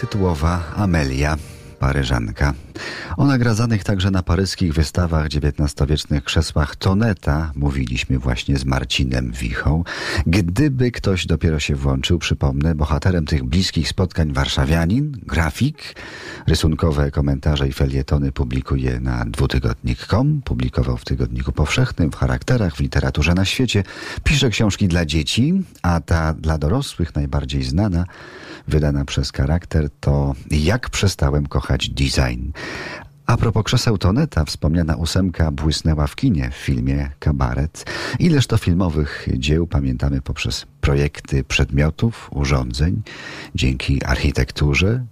tytułowa Amelia, Paryżanka. O nagradzanych także na paryskich wystawach XIX-wiecznych krzesłach Toneta mówiliśmy właśnie z Marcinem Wichą. Gdyby ktoś dopiero się włączył, przypomnę, bohaterem tych bliskich spotkań warszawianin, grafik, rysunkowe komentarze i felietony publikuje na dwutygodnik.com, publikował w Tygodniku Powszechnym, w charakterach, w literaturze na świecie, pisze książki dla dzieci, a ta dla dorosłych najbardziej znana, wydana przez charakter, to Jak przestałem kochać design. A propos krzeseł Toneta, wspomniana ósemka błysnęła w kinie w filmie Kabaret. Ileż to filmowych dzieł pamiętamy poprzez projekty przedmiotów, urządzeń, dzięki architekturze,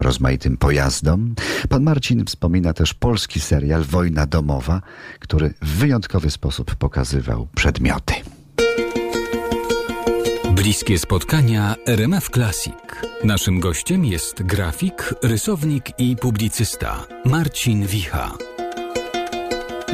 rozmaitym pojazdom. Pan Marcin wspomina też polski serial Wojna domowa, który w wyjątkowy sposób pokazywał przedmioty. Bliskie spotkania RMF Classic. Naszym gościem jest grafik, rysownik i publicysta Marcin Wicha.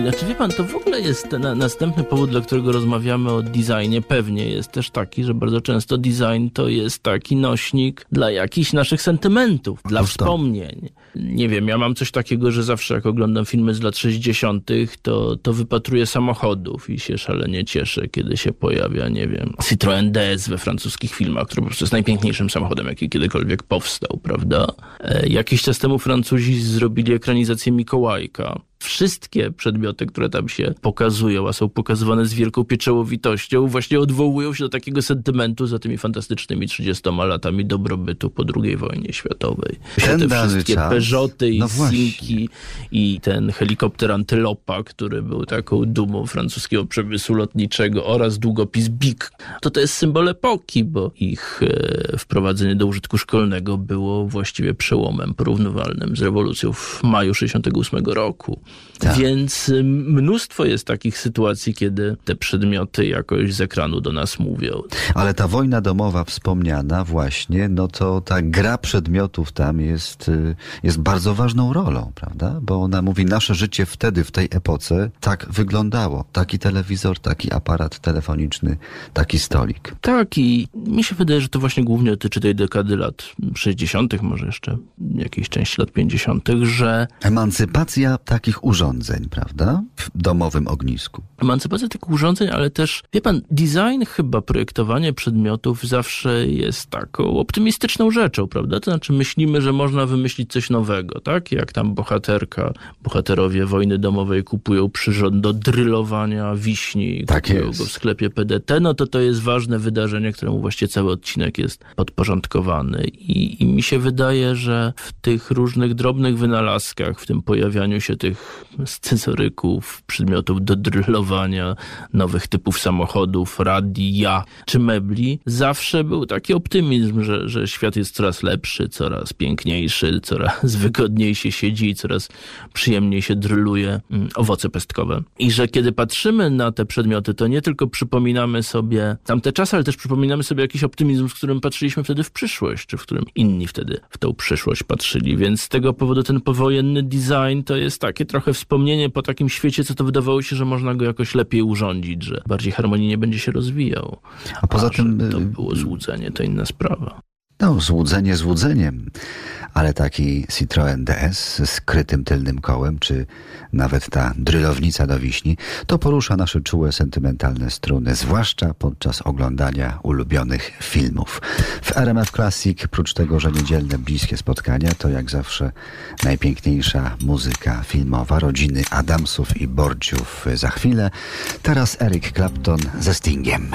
Znaczy wie pan, to w ogóle jest na, następny powód, dla którego rozmawiamy o designie, pewnie jest też taki, że bardzo często design to jest taki nośnik dla jakichś naszych sentymentów, dla wspomnień. Nie wiem, ja mam coś takiego, że zawsze jak oglądam filmy z lat 60., to, to wypatruję samochodów i się szalenie cieszę, kiedy się pojawia, nie wiem, Citroën DS we francuskich filmach, który po prostu jest najpiękniejszym samochodem, jaki kiedykolwiek powstał, prawda? E, jakiś czas temu Francuzi zrobili ekranizację Mikołajka wszystkie przedmioty, które tam się pokazują, a są pokazywane z wielką pieczołowitością, właśnie odwołują się do takiego sentymentu za tymi fantastycznymi 30 latami dobrobytu po II wojnie światowej. Ten Te wszystkie czas. Peugeoty i No. Simki i ten helikopter Antylopa, który był taką dumą francuskiego przemysłu lotniczego oraz długopis BIC. To to jest symbol epoki, bo ich e, wprowadzenie do użytku szkolnego było właściwie przełomem porównywalnym z rewolucją w maju 68 roku. Tak. Więc y, mnóstwo jest takich sytuacji, kiedy te przedmioty jakoś z ekranu do nas mówią. Ale ta wojna domowa wspomniana właśnie, no to ta gra przedmiotów tam jest, y, jest bardzo ważną rolą, prawda? Bo ona mówi, nasze życie wtedy, w tej epoce tak wyglądało. Taki telewizor, taki aparat telefoniczny, taki stolik. Tak i mi się wydaje, że to właśnie głównie dotyczy tej dekady lat 60., może jeszcze jakiejś części lat 50., że Emancypacja takich urządzeń, prawda? W domowym ognisku. emancypacja tych urządzeń, ale też, wie pan, design chyba, projektowanie przedmiotów zawsze jest taką optymistyczną rzeczą, prawda? To znaczy myślimy, że można wymyślić coś nowego, tak? Jak tam bohaterka, bohaterowie wojny domowej kupują przyrząd do drylowania wiśni, Tak kupują jest. go w sklepie PDT, no to to jest ważne wydarzenie, któremu właściwie cały odcinek jest podporządkowany i, i mi się wydaje, że w tych różnych drobnych wynalazkach, w tym pojawianiu się tych scyzoryków, przedmiotów do drylowania, nowych typów samochodów, radia czy mebli, zawsze był taki optymizm, że, że świat jest coraz lepszy, coraz piękniejszy, coraz wygodniej się siedzi i coraz przyjemniej się dryluje mm, owoce pestkowe. I że kiedy patrzymy na te przedmioty, to nie tylko przypominamy sobie tamte czasy, ale też przypominamy sobie jakiś optymizm, z którym patrzyliśmy wtedy w przyszłość, czy w którym inni wtedy w tą przyszłość patrzyli. Więc z tego powodu ten powojenny design to jest takie trochę wspomnienie po takim świecie, co to wydawało się, że można go jakoś lepiej urządzić, że bardziej harmonijnie będzie się rozwijał. A poza A, tym, to y, było złudzenie, to inna sprawa. No, złudzenie złudzeniem, ale taki Citroën DS z skrytym tylnym kołem, czy nawet ta drylownica do wiśni, to porusza nasze czułe, sentymentalne struny, zwłaszcza podczas oglądania ulubionych filmów. W RMF Classic, prócz tego, że niedzielne bliskie spotkania, to jak zawsze najpiękniejsza muzyka filmowa, rodziny Adamsów i Borciów za chwilę. Teraz Eric Clapton ze Stingiem.